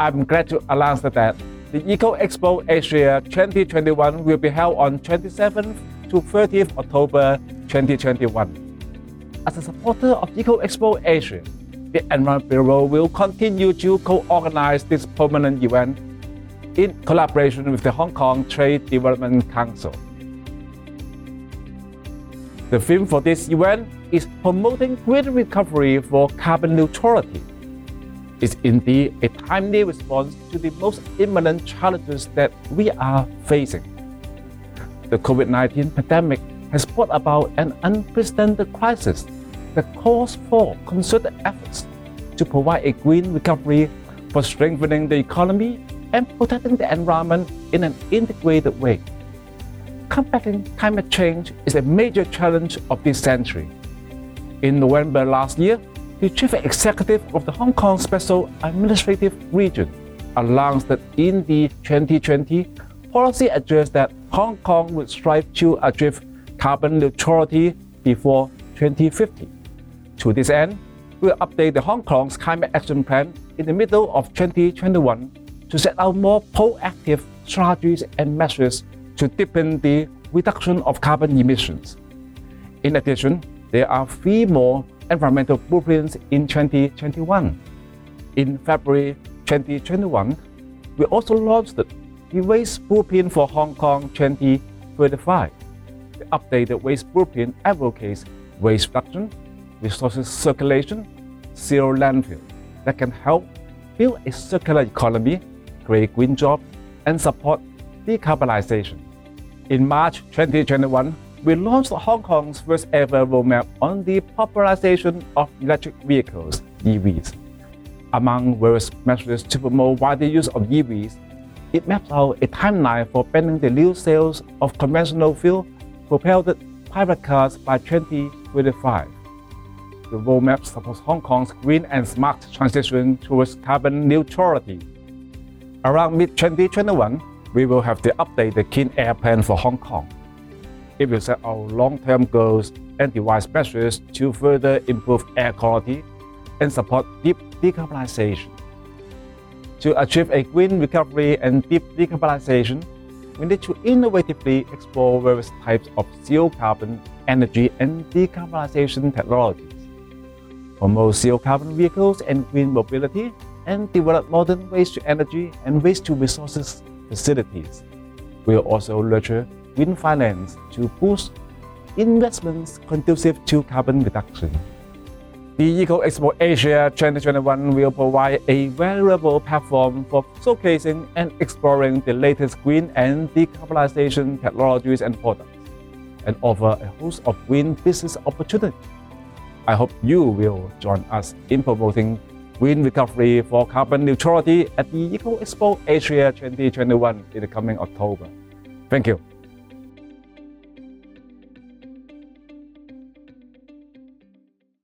I'm glad to announce that the Eco Expo Asia 2021 will be held on 27th to 30th October 2021. As a supporter of Eco Expo Asia, the Environment Bureau will continue to co-organize this permanent event in collaboration with the Hong Kong Trade Development Council. The theme for this event is promoting green recovery for carbon neutrality. It's indeed a timely response to the most imminent challenges that we are facing. The COVID 19 pandemic has brought about an unprecedented crisis that calls for concerted efforts to provide a green recovery for strengthening the economy and protecting the environment in an integrated way. Combating climate change is a major challenge of this century. In November last year, the chief executive of the Hong Kong Special Administrative Region announced that in the 2020 policy address that Hong Kong would strive to achieve carbon neutrality before 2050. To this end, we'll update the Hong Kong's climate action plan in the middle of 2021 to set out more proactive strategies and measures to deepen the reduction of carbon emissions. In addition, there are three more environmental blueprints in 2021. In February 2021, we also launched the Waste Blueprint for Hong Kong 2035. The updated Waste Blueprint advocates waste reduction, resources circulation, zero landfill that can help build a circular economy, create green jobs, and support decarbonization. In March 2021, we launched Hong Kong's first ever roadmap on the popularization of electric vehicles, EVs. Among various measures to promote wider use of EVs, it maps out a timeline for banning the new sales of conventional fuel propelled private cars by 2035. The roadmap supports Hong Kong's green and smart transition towards carbon neutrality. Around mid 2021, we will have to update the updated Air Plan for Hong Kong it will set our long-term goals and devise measures to further improve air quality and support deep decarbonization. To achieve a green recovery and deep decarbonization, we need to innovatively explore various types of zero carbon energy and decarbonization technologies, promote zero carbon vehicles and green mobility, and develop modern waste to energy and waste to resources facilities. We will also nurture green finance to boost investments conducive to carbon reduction. The Eco Expo Asia 2021 will provide a valuable platform for showcasing and exploring the latest green and decarbonization technologies and products, and offer a host of green business opportunities. I hope you will join us in promoting green recovery for carbon neutrality at the Eco Expo Asia 2021 in the coming October. Thank you.